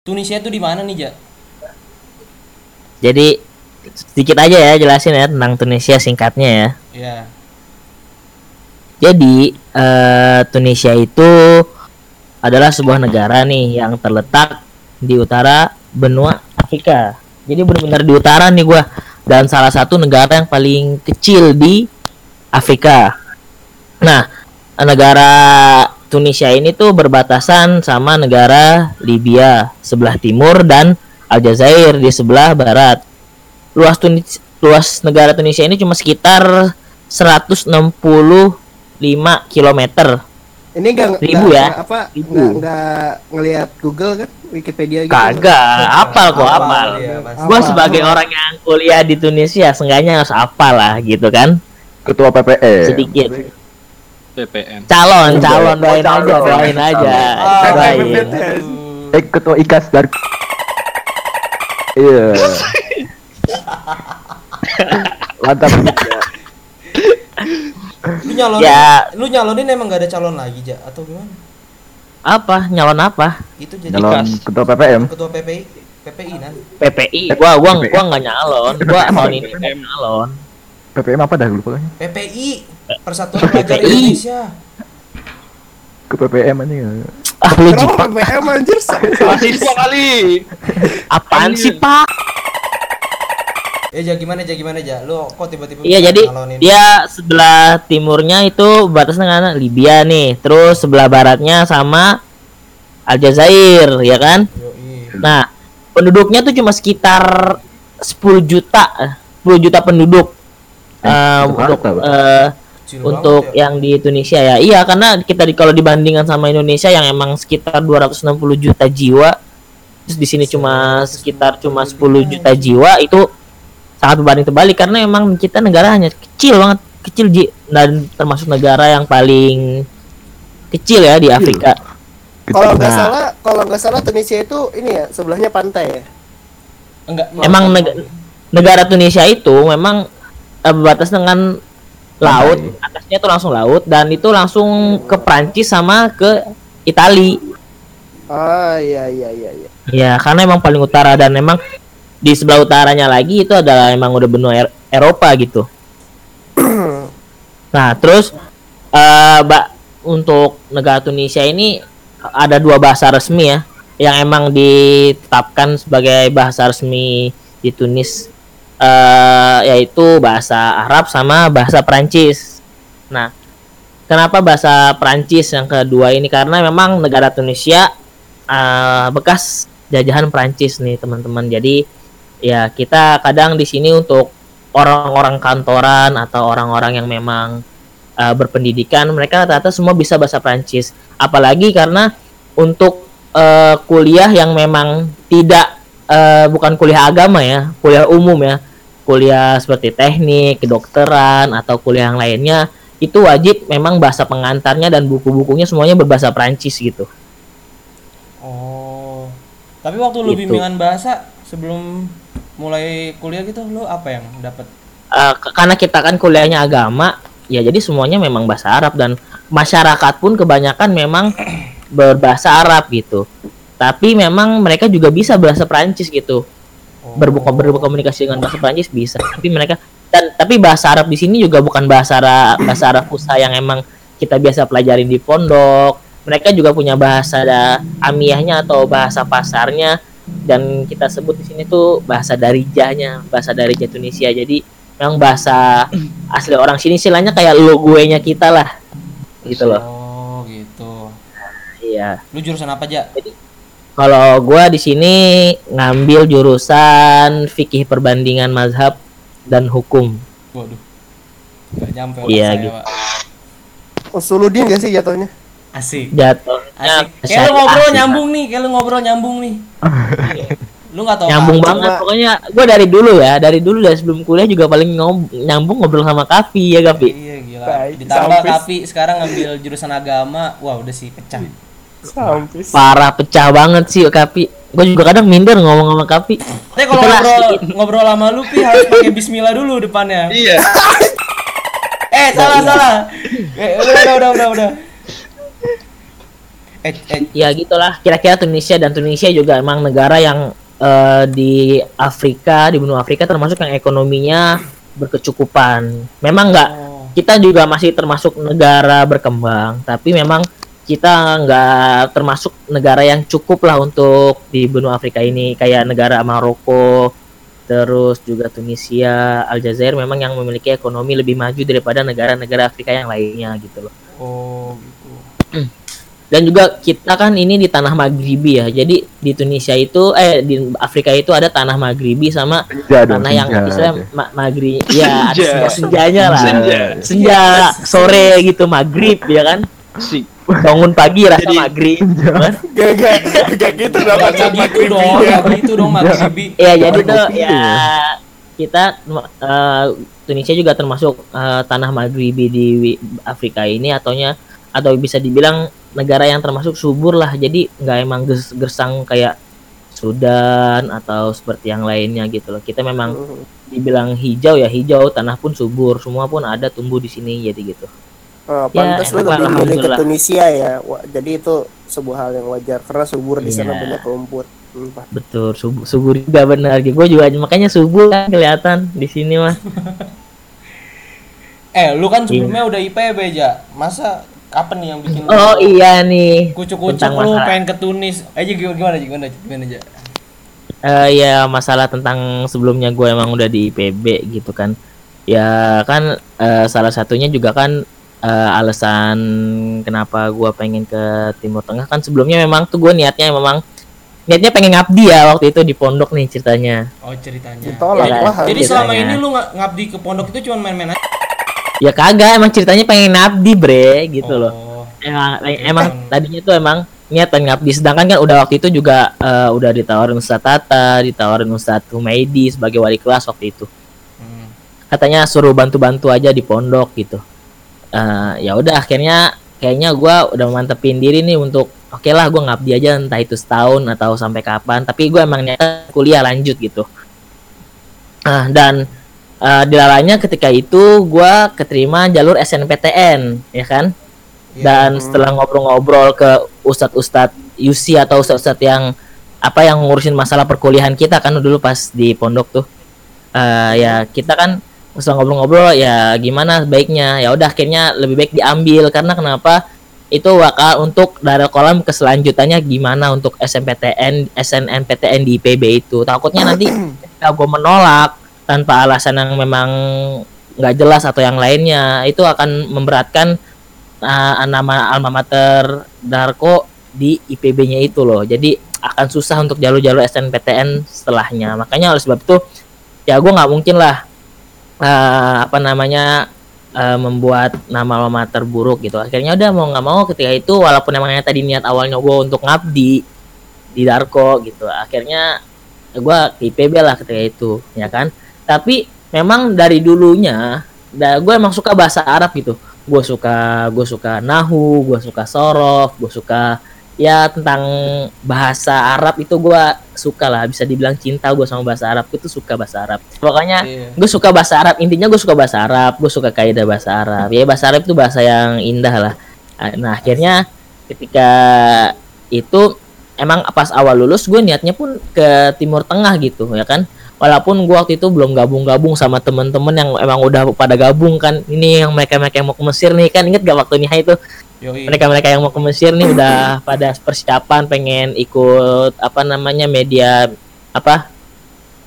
Tunisia itu di mana nih, Ja? Jadi sedikit aja ya jelasin ya tentang Tunisia singkatnya ya. Ya. Jadi eh, Tunisia itu adalah sebuah negara nih yang terletak di utara benua Afrika. Jadi benar-benar di utara nih gua dan salah satu negara yang paling kecil di Afrika. Nah, negara Tunisia ini tuh berbatasan sama negara Libya sebelah timur dan Aljazair di sebelah barat. Luas Tunis luas negara Tunisia ini cuma sekitar 165 km. Ini enggak Ribu ya? apa Ribu. enggak ngelihat Google kan Wikipedia gitu. Kagak, apal kok Apal, apal. pasti. Gua Apal. sebagai orang yang kuliah di Tunisia, seenggaknya harus apal lah gitu kan. Ketua PPE. Sedikit. PPN. Calon, calon Oh, doain calon. aja, doain aja. Doain. Eh ketua IKAS dari Iya. Mantap. Lu nyalonin, Ya. lu nyalonin emang gak ada calon lagi, Ja? Atau gimana? Apa? Nyalon apa? Itu jadi Calon Ikas. ketua PPM. ketua PPI, PPI nan. PPI. Gua gua PPI. gua nggak nyalon. Gua tahun ini nyalon. PPM apa dah lupa kan? PPI, Persatuan Pelajar PPI. Indonesia. Ke PPM aja. Ah, lu. PPM anjir? Masih dua kali. Apaan sih, Pak? Ya, Ja gimana, Ja gimana, Ja? Lu kok tiba-tiba Iya jadi dia sebelah timurnya itu batas dengan Libya nih, terus sebelah baratnya sama Aljazair, ya kan? Yoi. Nah, penduduknya tuh cuma sekitar 10 juta, eh, 10 juta penduduk. Jakarta, untuk Kecil untuk banget ya. yang di Tunisia ya. Iya, karena kita di kalau dibandingkan sama Indonesia yang emang sekitar 260 juta jiwa, terus di sini cuma sekitar cuma 10 juta jiwa itu sangat berbanding terbalik karena emang kita negara hanya kecil banget, kecil Ji dan termasuk negara yang paling kecil ya di Afrika. Kalau nggak salah, kalau nggak salah Tunisia itu ini ya sebelahnya pantai ya. Enggak. Emang neg- negara Tunisia itu memang eh, berbatas dengan laut, atasnya itu langsung laut dan itu langsung ke Prancis sama ke Itali. Ah iya iya iya iya. Ya, karena emang paling utara dan emang di sebelah utaranya lagi itu adalah emang udah benua Er- Eropa gitu. nah, terus eh Mbak untuk negara Tunisia ini ada dua bahasa resmi ya yang emang ditetapkan sebagai bahasa resmi di Tunis eh yaitu bahasa Arab sama bahasa Prancis. Nah, kenapa bahasa Prancis yang kedua ini karena memang negara Tunisia eh, bekas jajahan Prancis nih teman-teman. Jadi ya kita kadang di sini untuk orang-orang kantoran atau orang-orang yang memang eh, berpendidikan mereka rata-rata semua bisa bahasa Prancis. Apalagi karena untuk eh, kuliah yang memang tidak eh, bukan kuliah agama ya, kuliah umum ya, kuliah seperti teknik, kedokteran atau kuliah yang lainnya itu wajib memang bahasa pengantarnya dan buku-bukunya semuanya berbahasa Prancis gitu. Oh. Tapi waktu lu Gitu. bimbingan bahasa sebelum mulai kuliah gitu lu apa yang dapat? Eh, k- karena kita kan kuliahnya agama ya jadi semuanya memang bahasa Arab dan masyarakat pun kebanyakan memang berbahasa Arab gitu tapi memang mereka juga bisa bahasa Prancis gitu. Berbuka berkomunikasi dengan bahasa Prancis bisa. Tapi mereka dan tapi bahasa Arab di sini juga bukan bahasa Arab bahasa Arab fusha yang emang kita biasa pelajarin di pondok. Mereka juga punya bahasa da, amiyahnya atau bahasa pasarnya. Dan kita sebut di sini tuh bahasa darijahnya bahasa darijah Tunisia. Jadi memang bahasa asli orang sini istilahnya kayak lo gue nya kita lah. Gitu loh. Oh, gitu. iya. Lu jurusan apa aja? Kalau gua di sini ngambil jurusan fikih perbandingan mazhab dan hukum Waduh. Gak nyampe Iya, gitu. Pak. Usuludin gak sih jatuhnya? Asik. jatuhnya Asik. Kayak lu ngobrol sih, nyambung nih, kayak lu ngobrol nyambung nih. lu gak tau nyambung apa. banget Coba- pokoknya gua dari dulu ya dari dulu dari sebelum kuliah juga paling ngob- nyambung ngobrol sama Kapi ya Kapi Iya gila. Baik, Ditambah tapi sekarang ngambil jurusan agama, wah udah sih pecah. Sampis. parah pecah banget sih Kapi gue juga kadang minder ngomong sama Kapi Tapi kalau ngobrol ngobrol sama lu Pi harus pakai bismillah dulu depannya. Iya. Eh, salah salah. Eh, udah udah udah udah udah. Eh, eh, ya gitulah kira-kira Tunisia dan Tunisia juga emang negara yang eh, di Afrika di benua Afrika termasuk yang ekonominya berkecukupan memang nggak oh. kita juga masih termasuk negara berkembang tapi memang kita nggak termasuk negara yang cukup lah untuk di benua Afrika ini kayak negara Maroko terus juga Tunisia Aljazair memang yang memiliki ekonomi lebih maju daripada negara-negara Afrika yang lainnya gitu loh Oh, gitu. dan juga kita kan ini di tanah Maghribi ya jadi di Tunisia itu eh di Afrika itu ada tanah Maghribi sama Senja dong, tanah yang senja istilah ma Maghrib ya ada Senja. senja senjanya lah Senja. senja sore gitu maghrib ya kan. Bangun pagi rasa Jadi- maghrib? Gak, gak, gak gitu dong. Gak gak gitu dong, gak gitu dong Maghribi. ya jadi tuh ya kita eh, Tunisia juga termasuk eh, tanah Maghribi di Afrika ini ataunya atau bisa dibilang negara yang termasuk subur lah jadi nggak emang ges- gersang kayak Sudan atau seperti yang lainnya gitu loh kita memang Hmm. dibilang hijau ya hijau tanah pun subur semua pun ada tumbuh di sini jadi gitu Oh, Ya, pantas lu emang lebih milih ke. Tunisia ya. Wah, jadi itu sebuah hal yang wajar karena subur di sana Iya. banyak rumput. Hmm, betul subur subur juga benar gue juga makanya subur kan kelihatan di sini mah Eh, lu kan sebelumnya udah IPB aja. Masa kapan nih yang bikin lu oh iya nih kucuk-kucuk lu masalah- pengen ke Tunis? Aja gimana gimana gimana gimana aja. Eh ya masalah tentang sebelumnya gue emang udah di IPB gitu kan ya kan eh, salah satunya juga kan eh, alasan kenapa gue pengen ke Timur Tengah kan sebelumnya memang tuh gue niatnya memang niatnya pengen ngabdi ya waktu itu di pondok nih ceritanya Oh, ceritanya. Ditolak Iya, lah. Jadi Ceritanya. selama ini lu nga- ngabdi ke pondok itu cuma main-main aja. ya kagak emang ceritanya pengen ngabdi bre gitu loh Oh. emang Oke, emang kan. tadinya tuh emang niat pengen ngabdi sedangkan kan udah waktu itu juga eh, udah ditawarin Ustadz Tata ditawarin Ustadz Humaidi sebagai wali kelas waktu itu Hmm. katanya suruh bantu-bantu aja di pondok gitu Eh, ya udah akhirnya kayaknya gua udah mantepin diri nih untuk oke lah gua ngabdi aja entah itu setahun atau sampai kapan tapi gua emang niatnya kuliah lanjut gitu. Ah dan eh, dilalanya ketika itu gua keterima jalur SNPTN ya kan? Iya. dan setelah ngobrol-ngobrol ke ustadz-ustadz UC atau ustadz-ustadz yang apa yang ngurusin masalah perkuliahan kita kan dulu pas di pondok tuh. Eh, ya kita kan setelah ngobrol-ngobrol ya gimana baiknya ya udah akhirnya lebih baik diambil karena kenapa itu bakal untuk dari kolam ke selanjutannya gimana untuk SNPTN SNMPTN di IPB itu takutnya nanti ketika gue menolak tanpa alasan yang memang nggak jelas atau yang lainnya itu akan memberatkan uh, nama alma mater Darko di IPB-nya itu loh. Jadi akan susah untuk jalur-jalur SNPTN setelahnya. Makanya oleh sebab itu ya gue nggak mungkin lah uh, apa namanya uh, membuat nama alma mater buruk gitu. Akhirnya udah mau nggak mau ketika itu walaupun emangnya tadi niat awalnya gue untuk ngabdi di Darko gitu. Akhirnya gue ke IPB lah ketika itu ya kan. Tapi memang dari dulunya gue emang suka bahasa Arab gitu gue suka gue suka nahu gue suka sorof gue suka ya tentang bahasa Arab itu gue suka lah. Bisa dibilang cinta gue sama bahasa Arab. Gue tuh suka bahasa Arab. Pokoknya Iya. gue suka bahasa Arab. Intinya gue suka bahasa Arab. Gue suka kaidah bahasa Arab. Ya bahasa Arab itu bahasa yang indah lah. Nah akhirnya ketika itu emang pas awal lulus gue niatnya pun ke Timur Tengah gitu ya kan? Walaupun gue waktu itu belum gabung-gabung sama temen-temen yang emang udah pada gabung kan. Ini yang mereka-mereka yang mau ke Mesir nih kan. Inget gak waktu Niha itu. Mereka-mereka yang mau ke Mesir nih udah pada persiapan pengen ikut apa namanya media apa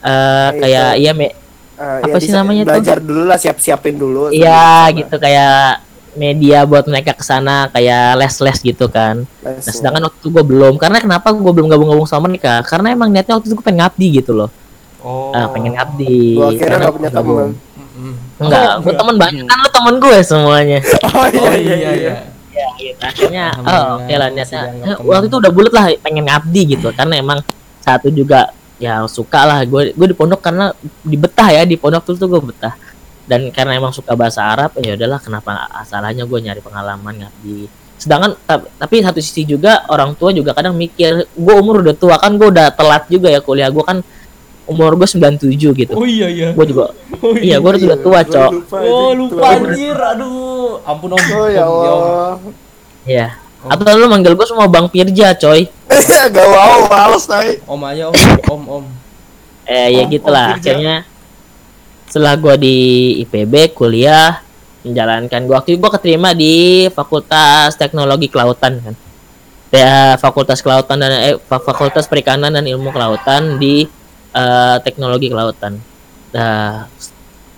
eh Ya, kayak itu. iya me, Ah, Apa ya, sih namanya tuh? belajar dulu lah siap-siapin dulu iya gitu kayak media buat mereka ke sana kayak les-les gitu kan Nah, lesnya. sedangkan waktu itu gue belum karena kenapa gue belum gabung-gabung sama mereka karena emang niatnya waktu itu gue pengen ngabdi gitu loh Oh. Ah, pengen ngabdi gua kira Karena gak punya teman Mm-mm. enggak gue temen banyak kan lo temen gue semuanya oh Oh iya iya. Ya gitu akhirnya oh oke lah masih niatnya eh, waktu itu udah bulat lah pengen ngabdi gitu karena emang satu juga ya suka lah gue gue di pondok karena di betah ya di pondok tuh tuh gue betah dan karena emang suka bahasa Arab ya udahlah kenapa asalnya gue nyari pengalaman ngabdi sedangkan ta- tapi satu sisi juga orang tua juga kadang mikir gue umur udah tua kan gue udah telat juga ya kuliah gue kan umur gue 97 gitu Oh iya iya. gue juga Oh iya gue udah tua Gua cok lupa Oh lupa tua. anjir. Aduh. Ampun om. oh ya Om, Allah Iya. atau lu manggil gue semua Bang Pirja coy. Gak mau, males tai. Om aja om, om om. eh ya gitulah. Akhirnya setelah gua di IPB kuliah menjalankan gua. Waktu gua keterima di Fakultas Teknologi Kelautan kan. Ya Fakultas Kelautan dan eh, Fa- Fakultas Perikanan dan Ilmu Kelautan di eh, Teknologi Kelautan. Nah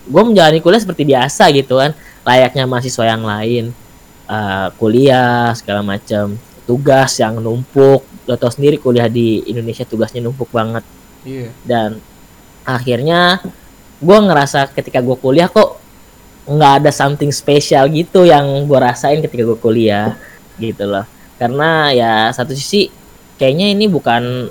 gue menjalani kuliah seperti biasa gitu kan. Layaknya mahasiswa yang lain Eh, kuliah segala macam tugas yang numpuk. Lo tau sendiri kuliah di Indonesia tugasnya numpuk banget. Iya. dan akhirnya gue ngerasa ketika gue kuliah kok nggak ada something spesial gitu yang gue rasain ketika gue kuliah gitu loh. Karena ya satu sisi kayaknya ini bukan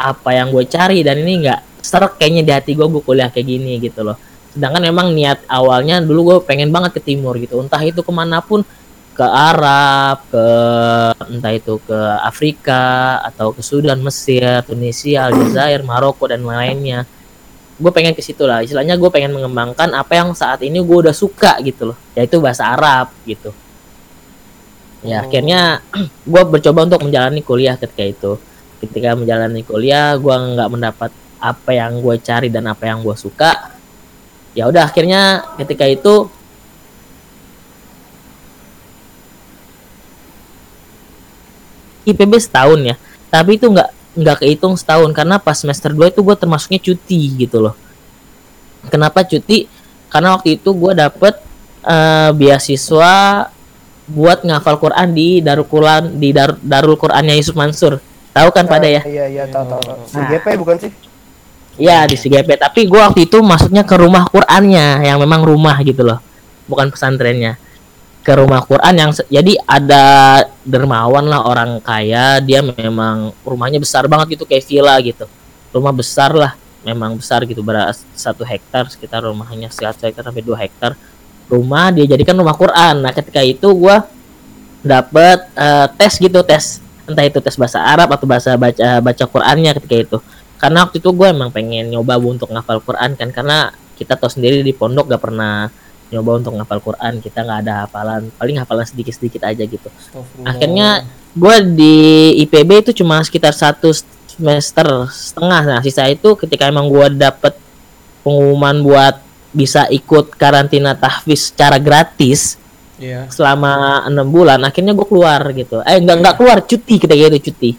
apa yang gue cari dan ini nggak serak kayaknya di hati gue gue kuliah kayak gini gitu loh. Sedangkan memang niat awalnya dulu gue pengen banget ke timur gitu. Entah itu ke mana pun ke Arab ke entah itu ke Afrika atau ke Sudan Mesir Tunisia Aljazair Maroko dan lainnya gue pengen ke situ lah. Istilahnya gue pengen mengembangkan apa yang saat ini gue udah suka gitu loh. Yaitu bahasa Arab gitu. Ya Oh. akhirnya gue mencoba untuk menjalani kuliah ketika itu. Ketika menjalani kuliah gue nggak mendapat apa yang gue cari dan apa yang gue suka. Ya udah akhirnya ketika itu IPB setahun ya tapi itu nggak nggak kehitung setahun karena pas semester 2 itu gue termasuknya cuti gitu loh kenapa cuti karena waktu itu gue dapet eh, beasiswa buat ngafal Quran di Darul Quran di Dar- Darul Qurannya Yusuf Mansur tahu kan pada ya Iya, iya, tahu tahu. tahu. Nah. CGP bukan sih? Iya di CGP tapi gue waktu itu masuknya ke rumah Qurannya yang memang rumah gitu loh bukan pesantrennya ke rumah Quran yang jadi ada dermawan lah orang kaya dia memang rumahnya besar banget gitu kayak villa gitu. Rumah besar lah memang besar gitu beras satu hektar sekitar rumahnya satu hektar sampai dua hektar. Rumah dia jadikan rumah Quran. Nah ketika itu gue dapet eh, tes gitu tes entah itu tes bahasa Arab atau bahasa baca baca Qurannya ketika itu. Karena waktu itu gue emang pengen nyoba untuk ngafal Quran kan karena kita tahu sendiri di pondok gak pernah nyoba untuk ngafal Quran kita nggak ada hafalan paling hafalan sedikit sedikit aja gitu. Akhirnya gue di IPB itu cuma sekitar satu semester setengah. Nah sisa itu ketika emang gue dapet pengumuman buat bisa ikut karantina tahfiz secara gratis Iya. selama enam bulan akhirnya gue keluar gitu. Eh enggak enggak keluar cuti ketika itu cuti.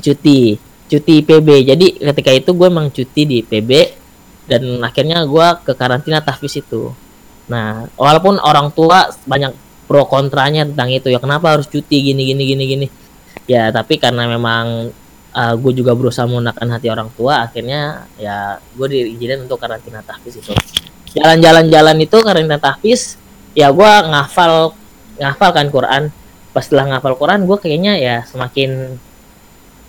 Cuti. Cuti IPB jadi ketika itu gue emang cuti di IPB dan akhirnya gue ke karantina tahfiz itu. Nah walaupun orang tua banyak pro kontranya tentang itu ya kenapa harus cuti gini gini gini gini. Ya tapi karena memang gue juga berusaha menggunakan hati orang tua akhirnya ya gue diizinin untuk karantina tahfiz itu. Jalan-jalan-jalan itu karantina tahfiz ya gua ngafal ngafal kan Quran. Pas setelah ngafal Quran gue kayaknya ya semakin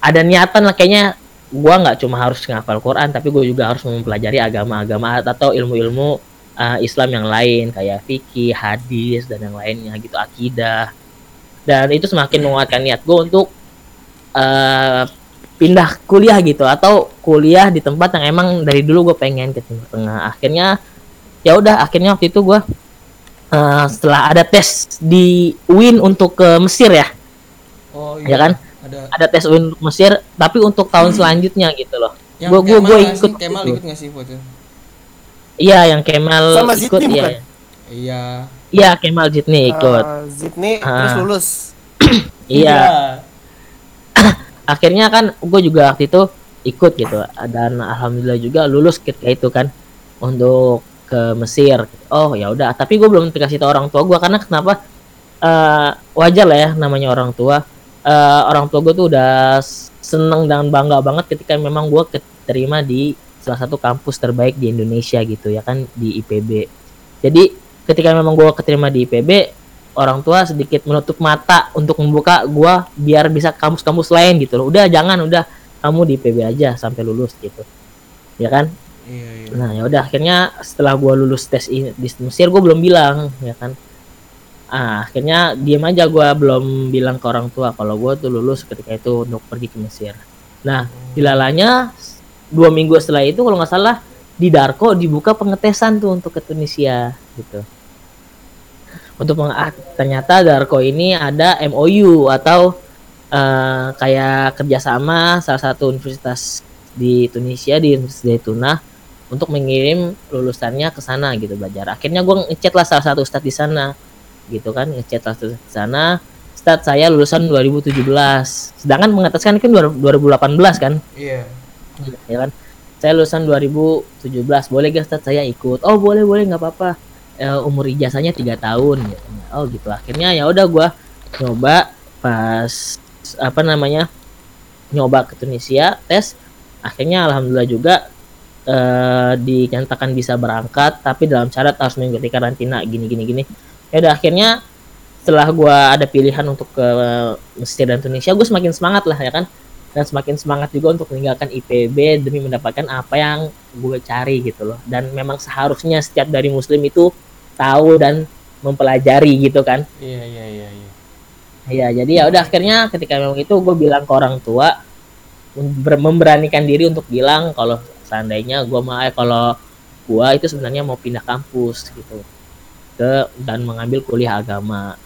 ada niatan lah kayaknya gua nggak cuma harus ngafal Quran tapi gue juga harus mempelajari agama-agama atau ilmu-ilmu uh, Islam yang lain kayak fikih hadis dan yang lainnya gitu akidah. Dan itu semakin menguatkan niat gue untuk uh, pindah kuliah gitu atau kuliah di tempat yang emang dari dulu gue pengen ke Timur Tengah. Akhirnya ya udah akhirnya waktu itu gue uh, setelah ada tes di UIN untuk ke Mesir ya. Oh ya kan Ada. ada tes UIN untuk Mesir tapi untuk tahun selanjutnya gitu loh Yang Gua- gua- gua ikut sih? Kemal gitu. ikut nggak sih waktu itu? iya yang Kemal Sama ikut Zidni iya bukan? Iya. iya Kemal Jitni ikut Eh, Zidni Ah. terus lulus. iya akhirnya kan gue juga waktu itu ikut gitu dan alhamdulillah juga lulus ketika itu kan untuk ke Mesir oh ya udah tapi gue belum dikasih tahu orang tua gue karena kenapa Eh, wajar lah ya namanya orang tua Eh, orang tua gue tuh udah seneng dan bangga banget ketika memang gue keterima di salah satu kampus terbaik di Indonesia gitu ya kan di IPB jadi ketika memang gue keterima di IPB orang tua sedikit menutup mata untuk membuka gua biar bisa kampus-kampus lain gitu loh. Udah jangan udah kamu di IPB aja sampai lulus gitu. Ya kan? Iya iya. Nah, ya udah akhirnya setelah gua lulus tes di Mesir gua belum bilang, ya kan? Ah, akhirnya diem aja gua belum bilang ke orang tua kalau gua tuh lulus ketika itu untuk pergi ke Mesir. Nah, dilalanya dua minggu setelah itu kalau nggak salah di Darko dibuka pengetesan tuh untuk ke Tunisia gitu. untuk meng- ah, ternyata Darko ini ada MOU atau eh, kayak kerjasama salah satu universitas di Tunisia di Universitas Zaytunah untuk mengirim lulusannya ke sana gitu belajar. Akhirnya gue ngechat lah salah satu ustadz di sana gitu kan ngechat di sana. Ustadz saya lulusan 2017. Sedangkan mengataskan kan 2018 kan Iya. ya kan saya lulusan 2017 boleh gak Ustadz saya ikut oh boleh boleh nggak apa-apa Eh, umur ijazahnya tiga tahun gitu. oh gitu akhirnya ya udah gua nyoba pas apa namanya nyoba ke Tunisia tes akhirnya alhamdulillah juga eh, dinyatakan bisa berangkat tapi dalam syarat harus mengikuti karantina gini gini gini ya udah akhirnya setelah gua ada pilihan untuk ke Mesir dan Tunisia gue semakin semangat lah ya kan? Dan semakin semangat juga untuk meninggalkan IPB demi mendapatkan apa yang gue cari gitu loh. Dan memang seharusnya setiap dari muslim itu tahu dan mempelajari gitu kan? Iya, iya, iya, iya. ya jadi ya udah akhirnya ketika memang itu gue bilang ke orang tua ber- memberanikan diri untuk bilang kalau seandainya gue mau eh, kalau gue itu sebenarnya mau pindah kampus gitu ke dan mengambil kuliah agama.